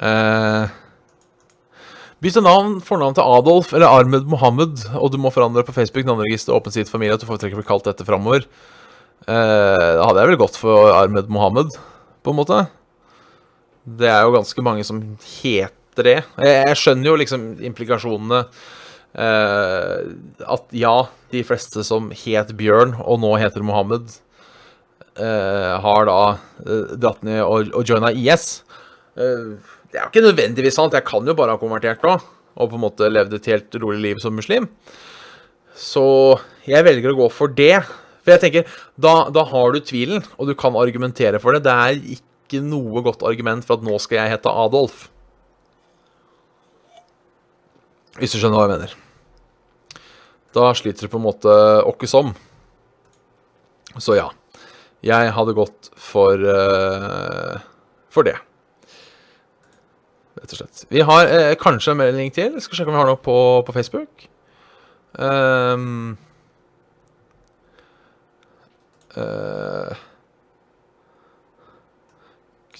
Eh, Bytte navn, fornavn til Adolf eller Ahmed Mohammed, og du må forandre på Facebook navneregister åpen side familie at du foretrekker å bli kalt dette framover. Eh, da hadde jeg vel gått for Ahmed Mohammed, på en måte. Det er jo ganske mange som heter det. Jeg, jeg skjønner jo liksom implikasjonene. Eh, at ja, de fleste som het Bjørn, og nå heter Mohammed, eh, har da eh, dratt ned og, og joina IS. Eh, det er jo ikke nødvendigvis sant. Jeg kan jo bare ha konvertert da, og på en måte levd et helt rolig liv som muslim. Så jeg velger å gå for det. For jeg tenker, da, da har du tvilen, og du kan argumentere for det. Det er ikke noe godt argument for at nå skal jeg hete Adolf. Hvis du skjønner hva jeg mener. Da sliter det på en måte åkke som. Så ja. Jeg hadde gått for uh, For det. Rett og slett. Vi har uh, kanskje en melding til. Skal sjekke om vi har noe på, på Facebook. Ehm, eh,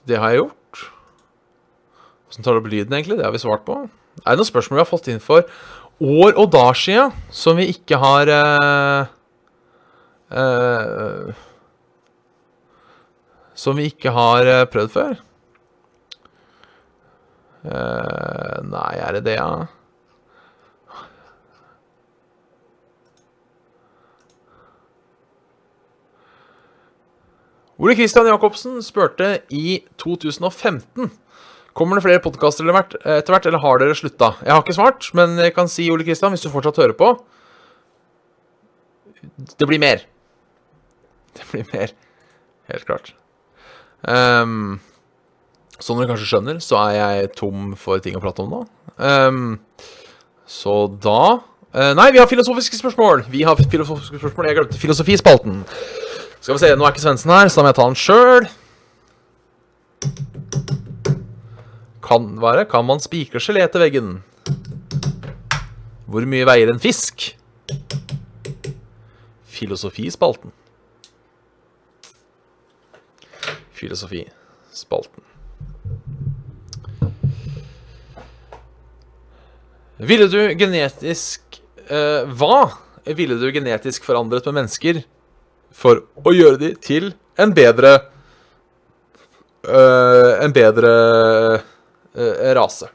det har jeg gjort. Åssen tar du opp lyden, egentlig? Det har vi svart på. Er det noen spørsmål vi har fått inn for år og dager sia som vi ikke har uh, uh, Som vi ikke har prøvd før? Nei, er det det, ja? Ole Kristian Jacobsen spurte i 2015 Kommer det flere podkaster etter hvert, eller har dere slutta? Jeg har ikke svart, men jeg kan si, Ole Kristian, hvis du fortsatt hører på Det blir mer. Det blir mer. Helt klart. Um, som dere kanskje skjønner, så er jeg tom for ting å prate om nå. Um, så da uh, Nei, vi har filosofiske spørsmål! Vi har filosofiske spørsmål. Jeg glemte filosofispalten. Skal vi se, Nå er ikke Svendsen her, så da må jeg ta den sjøl. Kan være Kan man spikre gelé til veggen? Hvor mye veier en fisk? Filosofispalten. Filosofispalten. Ville du genetisk eh, Hva ville du genetisk forandret med mennesker for å gjøre de til en bedre øh, En bedre øh, rase.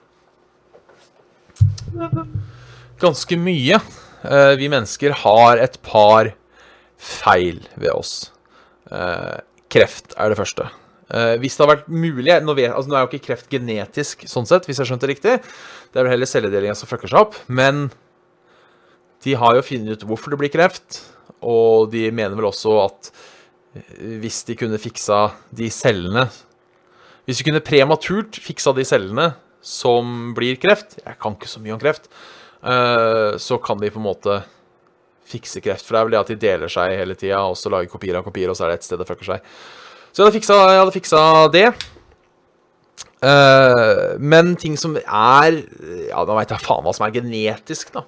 Ganske mye. Uh, vi mennesker har et par feil ved oss. Kreft er det første. Hvis det har vært mulig nå, vet, altså, nå, er jo ikke kreft genetisk, sånn sett, hvis jeg skjønte det riktig. Det er vel heller celledelinga som fucker seg opp. Men de har jo funnet ut hvorfor det blir kreft. Og de mener vel også at hvis de kunne fiksa de cellene Hvis de kunne prematurt fiksa de cellene som blir kreft Jeg kan ikke så mye om kreft. Eh, så kan de på en måte fikse kreft. For det er vel det at de deler seg hele tida, og så lager kopier av kopier, og så er det et sted det fucker seg. Så jeg hadde fiksa, jeg hadde fiksa det. Uh, men ting som er Ja, da veit jeg faen hva som er genetisk, da.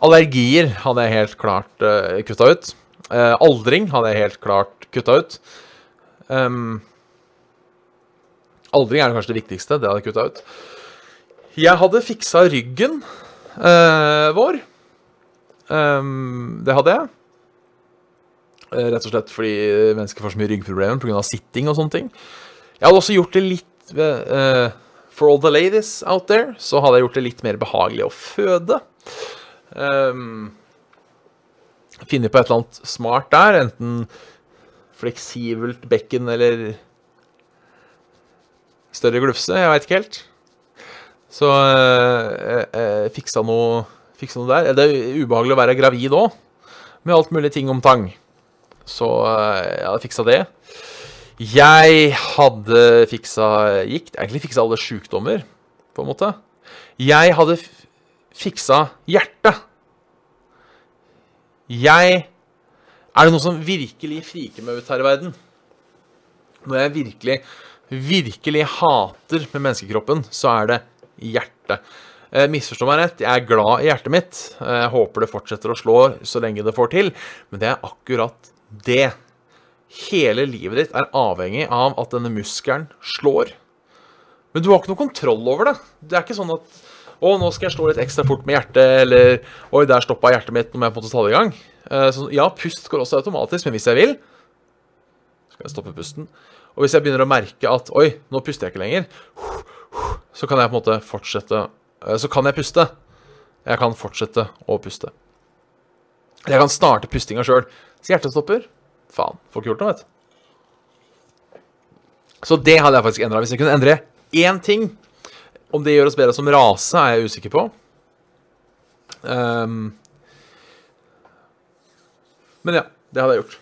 Allergier hadde jeg helt klart uh, kutta ut. Uh, aldring hadde jeg helt klart kutta ut. Um, aldring er kanskje det viktigste. Det hadde jeg kutta ut. Jeg hadde fiksa ryggen uh, vår. Um, det hadde jeg. Rett og slett fordi mennesker får så mye ryggproblemer pga. sitting og sånne ting. Jeg hadde også gjort det litt uh, For all the ladies out there, så hadde jeg gjort det litt mer behagelig å føde. Um, Finne på et eller annet smart der, enten fleksibelt bekken eller større glufse. Jeg veit ikke helt. Så jeg, jeg fiksa, noe, fiksa noe der. Det er ubehagelig å være gravid òg, med alt mulig ting om tang. Så jeg hadde fiksa det. Jeg hadde fiksa gikt. Egentlig fiksa alle sjukdommer, på en måte. Jeg hadde fiksa hjertet. Jeg Er det noe som virkelig friker meg ut her i verden? Når jeg virkelig, virkelig hater med menneskekroppen, så er det hjertet. Eh, misforstå meg rett, jeg er glad i hjertet mitt. Jeg håper det fortsetter å slå så lenge det får til, men det er akkurat det. Hele livet ditt er avhengig av at denne muskelen slår. Men du har ikke noe kontroll over det. Det er ikke sånn at å, nå skal jeg slå litt ekstra fort med hjertet, eller Oi, der stoppa hjertet mitt, nå må jeg på en måte ta det i gang. Uh, så, ja, pust går også automatisk, men hvis jeg vil så Skal jeg stoppe pusten. Og hvis jeg begynner å merke at Oi, nå puster jeg ikke lenger. Så kan jeg på en måte fortsette uh, Så kan jeg puste. Jeg kan fortsette å puste. Jeg kan starte pustinga sjøl. Så hjertet stopper. Faen, får ikke gjort noe, vet du. Så det hadde jeg faktisk endra. Hvis jeg kunne endre én ting om det gjør oss bedre som rase, er jeg usikker på. Um, men ja, det hadde jeg gjort.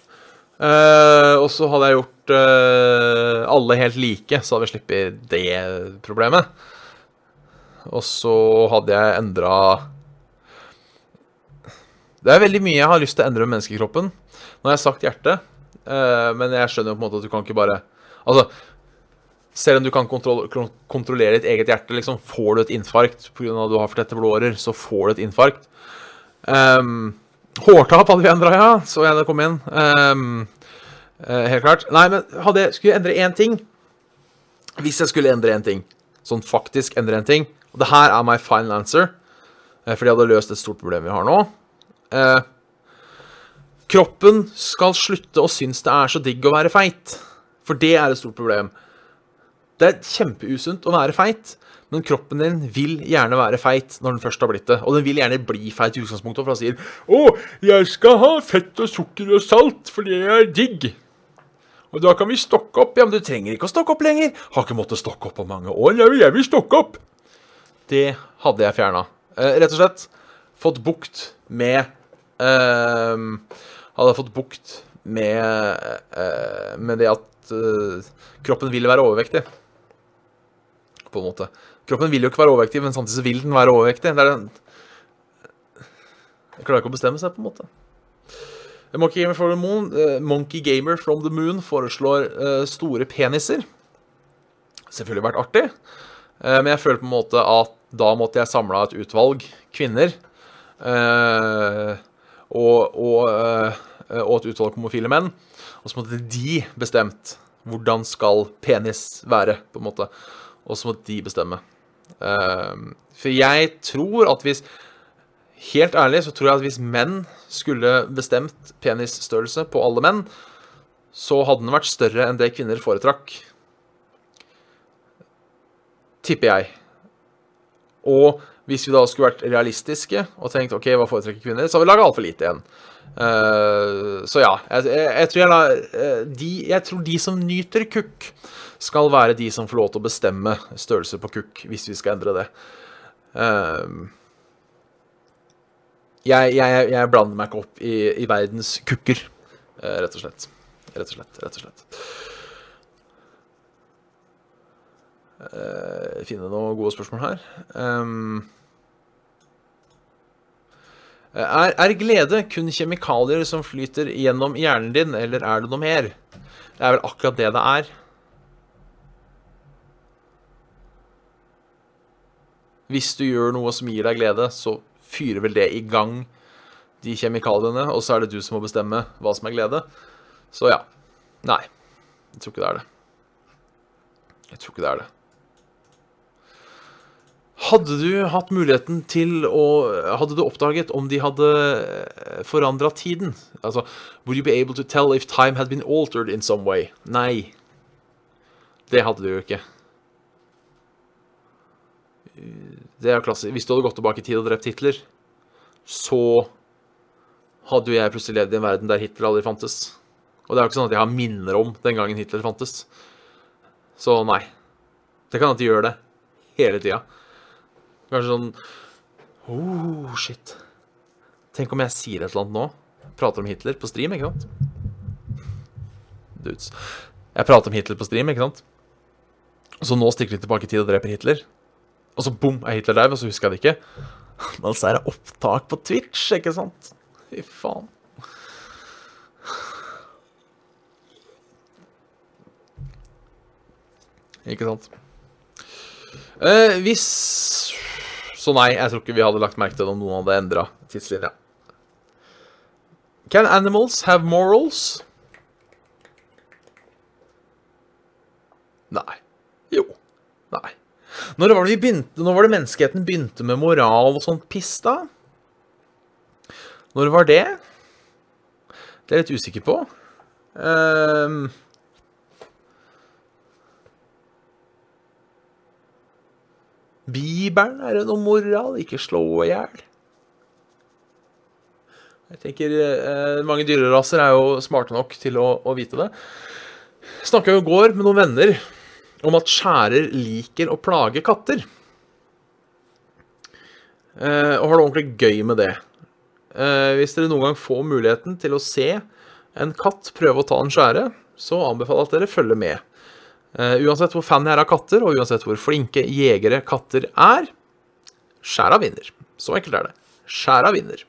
Uh, og så hadde jeg gjort uh, alle helt like, så hadde vi sluppet det problemet. Og så hadde jeg endra Det er veldig mye jeg har lyst til å endre med menneskekroppen. Nå har jeg sagt hjerte, uh, men jeg skjønner jo på en måte at du kan ikke bare Altså, selv om du kan kontrollere ditt eget hjerte, liksom, får du et infarkt pga. at du har for tette blodårer, så får du et infarkt. Um, hårtap hadde vi endra, ja. Så jeg det kom inn. Um, helt klart. Nei, men hadde skulle jeg endre én ting Hvis jeg skulle endre én ting, sånn faktisk endre en ting Og det her er my final answer, eh, fordi jeg hadde løst et stort problem vi har nå. Uh, kroppen skal slutte å synes det er så digg å være feit. For det er et stort problem. Det er kjempeusunt å være feit, men kroppen din vil gjerne være feit når den først har blitt det. Og den vil gjerne bli feit i utgangspunktet, for han sier 'Å, jeg skal ha fett og sukker og salt, for det er digg'. Og da kan vi stokke opp. Ja, men du trenger ikke å stokke opp lenger. Har ikke måttet stokke opp på mange år. Jeg vil, stokke opp. Det hadde jeg fjerna. Eh, rett og slett fått bukt med eh, Hadde fått bukt med, eh, med det at eh, kroppen vil være overvektig. På en måte. Kroppen vil jo ikke være overvektig, men samtidig så vil den være overvektig. Det er den Jeg klarer ikke å bestemme seg, på en måte. Monkey Gamer from the Moon, eh, Monkey Gamer from the Moon foreslår eh, store peniser. Selvfølgelig vært artig, eh, men jeg føler på en måte at da måtte jeg samla et utvalg kvinner. og, og, og et utvalg homofile menn. Og så måtte de bestemt hvordan skal penis være, på en måte. Og så måtte de bestemme. Eh, for jeg tror at hvis Helt ærlig så tror jeg at hvis menn skulle bestemt penisstørrelse på alle menn, så hadde den vært større enn det kvinner foretrakk. Tipper jeg. Og hvis vi da skulle vært realistiske og tenkt OK, hva foretrekker kvinner, så har vi laga altfor lite igjen. Uh, så ja. Jeg, jeg, jeg, tror la, eh, de, jeg tror de som nyter kukk, skal være de som får lov til å bestemme størrelse på kukk, hvis vi skal endre det. Uh, jeg, blander meg ikke opp i, i verdens kukker, uh, rett og slett. Rett og slett, rett og slett. Finne noen gode spørsmål her. Um, er, er, glede kun kjemikalier som flyter gjennom hjernen din, eller er det noe mer? Det er vel akkurat det det er. Hvis du gjør noe som gir deg glede, så fyrer vel det i gang de kjemikaliene, og så er det du som må bestemme hva som er glede. Så ja. Nei. Jeg tror ikke det er det. Jeg tror ikke det er det. Hadde du hatt muligheten til å Hadde du oppdaget om de hadde forandra tiden? Altså Would you be able to tell if time had been altered in some way? Nei. Det hadde du jo ikke. Det er klassisk. Hvis du hadde gått tilbake i tid og drept Hitler, så hadde jo jeg plutselig levd i en verden der Hitler aldri fantes. Og det er jo ikke sånn at jeg har minner om den gangen Hitler fantes. Så nei. Det kan at de gjør det hele tida. Kanskje sånn Oh, shit. Tenk om jeg sier et eller annet nå. Prater om Hitler på stream, ikke sant? Dudes. Jeg prater om Hitler på stream, ikke sant? Så nå stikker de tilbake i tid og dreper Hitler. Og så bom, er Hitler der, og så husker jeg det ikke. Men så er det opptak på Twitch, ikke sant? Fy faen. Ikke sant? Eh, hvis Så nei, jeg tror ikke vi hadde lagt merke til det om noen hadde endra tidslinja. Can animals have morals? Nei. Jo. Nei. Når var, det vi begynte, når var det menneskeheten begynte med moral og sånt piss, da? Når var det? Det er jeg litt usikker på. Um, Bibelen, er det noe moral? Ikke slå i hjel. Jeg tenker eh, Mange dyreraser er jo smarte nok til å, å vite det. Snakka i går med noen venner om at skjærer liker å plage katter. Eh, og har det ordentlig gøy med det. Eh, hvis dere noen gang får muligheten til å se en katt prøve å ta en skjære, så anbefaler jeg at dere følger med. Uh, uansett hvor fan jeg er av katter, og uansett hvor flinke jegere katter er, skjæra vinner. Så enkelt er det. Skjæra vinner.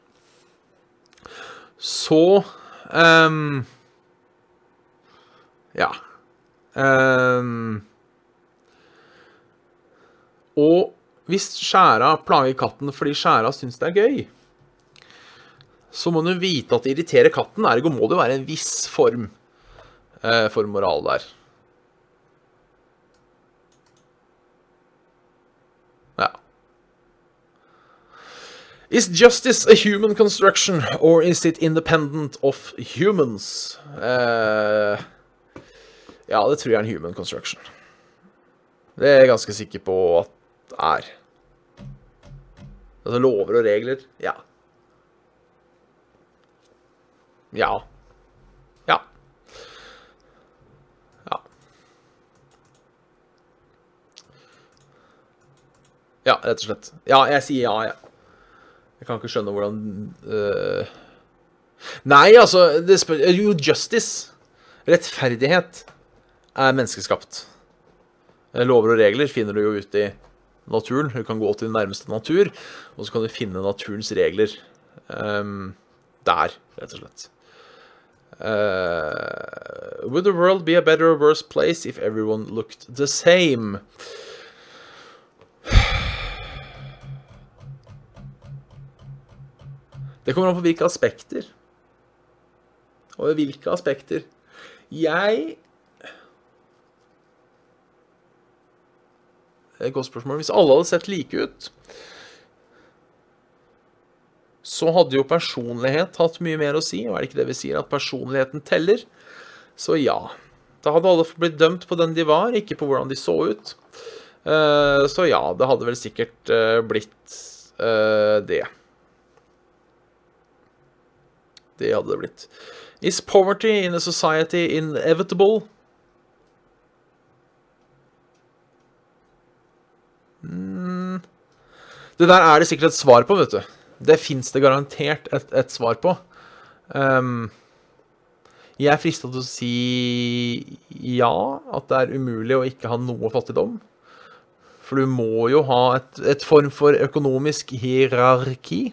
Så um, Ja. Um, og hvis skjæra plager katten fordi skjæra syns det er gøy, så må du vite at det irriterer katten. Ergo må det være en viss form eh, for moral der. Ja. Is justice a human construction, or is it independent of humans? Uh, ja, det tror jeg er en human construction. Det er jeg ganske sikker på at det er. Altså lover og regler. Ja. Ja. Ja. Ja. Ja, rett og slett. Ja, jeg sier ja, ja. Jeg kan ikke skjønne hvordan uh... Nei, altså det spør, Jo, justice, rettferdighet, er menneskeskapt. Lover og regler finner du jo ute i naturen. Du kan gå til den nærmeste natur, og så kan du finne naturens regler um, der, rett og slett. Uh, would the world be a better or worse place if everyone looked the same? Det kommer an på hvilke aspekter. Og hvilke aspekter. Jeg Det er Et godt spørsmål. Hvis alle hadde sett like ut, så hadde jo personlighet hatt mye mer å si. Og er det ikke det vi sier, at personligheten teller? Så ja. Da hadde alle blitt dømt på den de var, ikke på hvordan de så ut. Uh, så ja, det hadde vel sikkert uh, blitt uh, det. Det hadde det blitt. Is poverty in a society inevitable? Mm. Det der er det sikkert et svar på, vet du. Det fins det garantert et, et svar på. Um, jeg er frista til å si ja, at det er umulig å ikke ha noe fattigdom. For du må jo ha et, et form for økonomisk hierarki.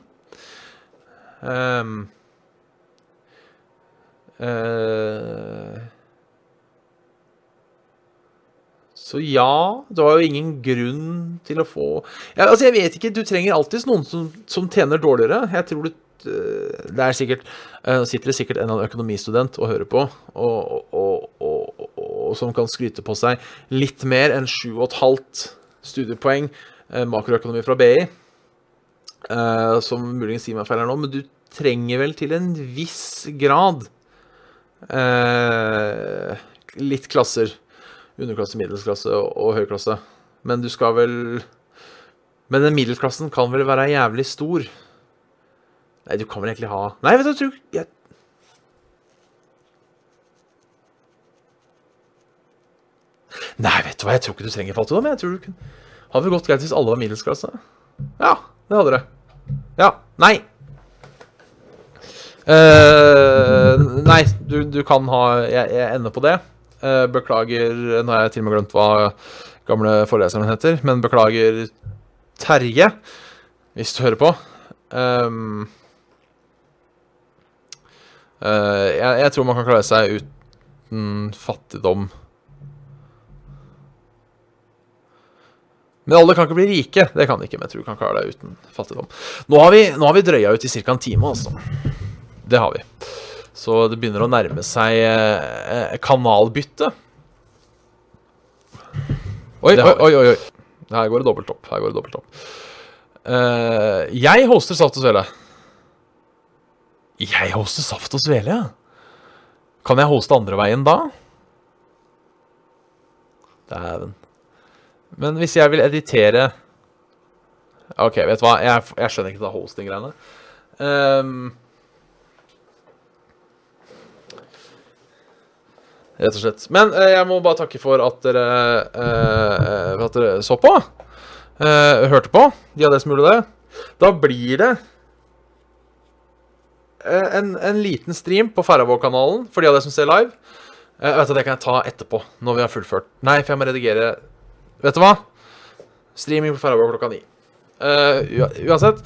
Um, så ja, du har jo ingen grunn til å få ja, Altså, jeg vet ikke. Du trenger alltid noen som, som tjener dårligere. Jeg tror du eh, det er sikkert uh, sitter det sikkert en økonomistudent og hører på, og, og, og, og som kan skryte på seg litt mer enn 7,5 studiepoeng makroøkonomi fra BI, som muligens sier meg feil her nå, men du trenger vel til en viss grad litt klasser underklasse, middelsklasse og, og høyklasse. Men du skal vel Men den middelklassen kan vel være jævlig stor? Nei, du kan vel egentlig ha Nei, vet du, jeg tror jeg... Nei, vet du hva, jeg tror ikke du trenger fattigdom. Jeg tror du kunne Hadde det gått greit hvis alle var middelsklasse? Ja, det hadde det. Ja. Nei. Uh, nei, du, du, kan ha jeg, jeg ender på det. Uh, beklager Nå har jeg til og med glemt hva gamle foreleseren heter, men beklager Terje, hvis du hører på. Um, uh, jeg, jeg, tror man kan klare seg uten fattigdom. Men alle kan ikke bli rike. Det kan de ikke, men jeg tror du kan klare deg uten fattigdom. Nå har vi, nå har vi drøya ut i ca. en time, altså. Det har vi. Så det begynner å nærme seg eh, kanalbytte. Oi, oi, oi, oi, oi. Her går det dobbelt opp. Her går det dobbelt opp. Uh, jeg hoster Saft og Svele. Jeg hoster Saft og Svele, ja. Kan jeg hoste andre veien da? Dæven. Men hvis jeg vil editere OK, vet du hva? Jeg, jeg skjønner ikke det hosting-greiene. Um, Rett og slett. Men eh, jeg må bare takke for at dere, eh, at dere så på. Eh, hørte på. De av dere som gjorde det. Da blir det eh, en, en, liten stream på Færøyvåg-kanalen for de av dere som ser live. Eh, vet du, Det kan jeg ta etterpå, når vi har fullført. Nei, for jeg må redigere Vet du hva? Streaming på Færøyvåg klokka ni. Uh, uansett.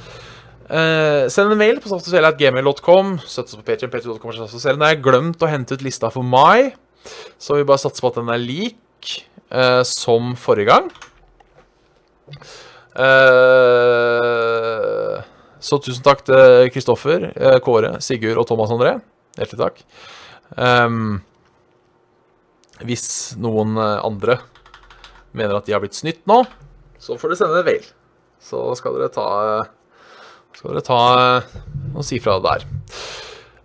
Uh, send en mail på saftosvele.gmail.com. Støtt oss på Patreon. Patreon.com. Jeg har glemt å hente ut lista for mai. Så vi bare satser på at den er lik eh, som forrige gang. Eh, Så tusen takk til Kristoffer, eh, Kåre, Sigurd og Thomas André. Hjertelig takk. Um, hvis noen eh, andre mener at de har blitt snytt nå, så får dere sende en mail. Så skal dere ta Skal dere ta og si fra der.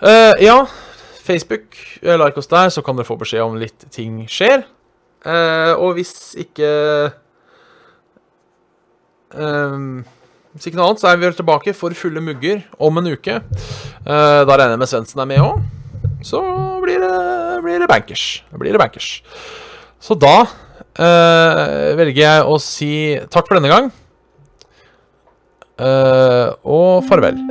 Uh, ja, Facebook, eh, like oss der, så kan dere få beskjed om litt ting skjer. Eh, og hvis ikke ehm, Hvis ikke noe annet, så er vi vel tilbake for fulle mugger om en uke. Eh, da regner jeg med Svendsen er med òg. Så blir det, blir det bankers. Blir det bankers. Så da eh, velger jeg å si takk for denne gang. Eh, og farvel.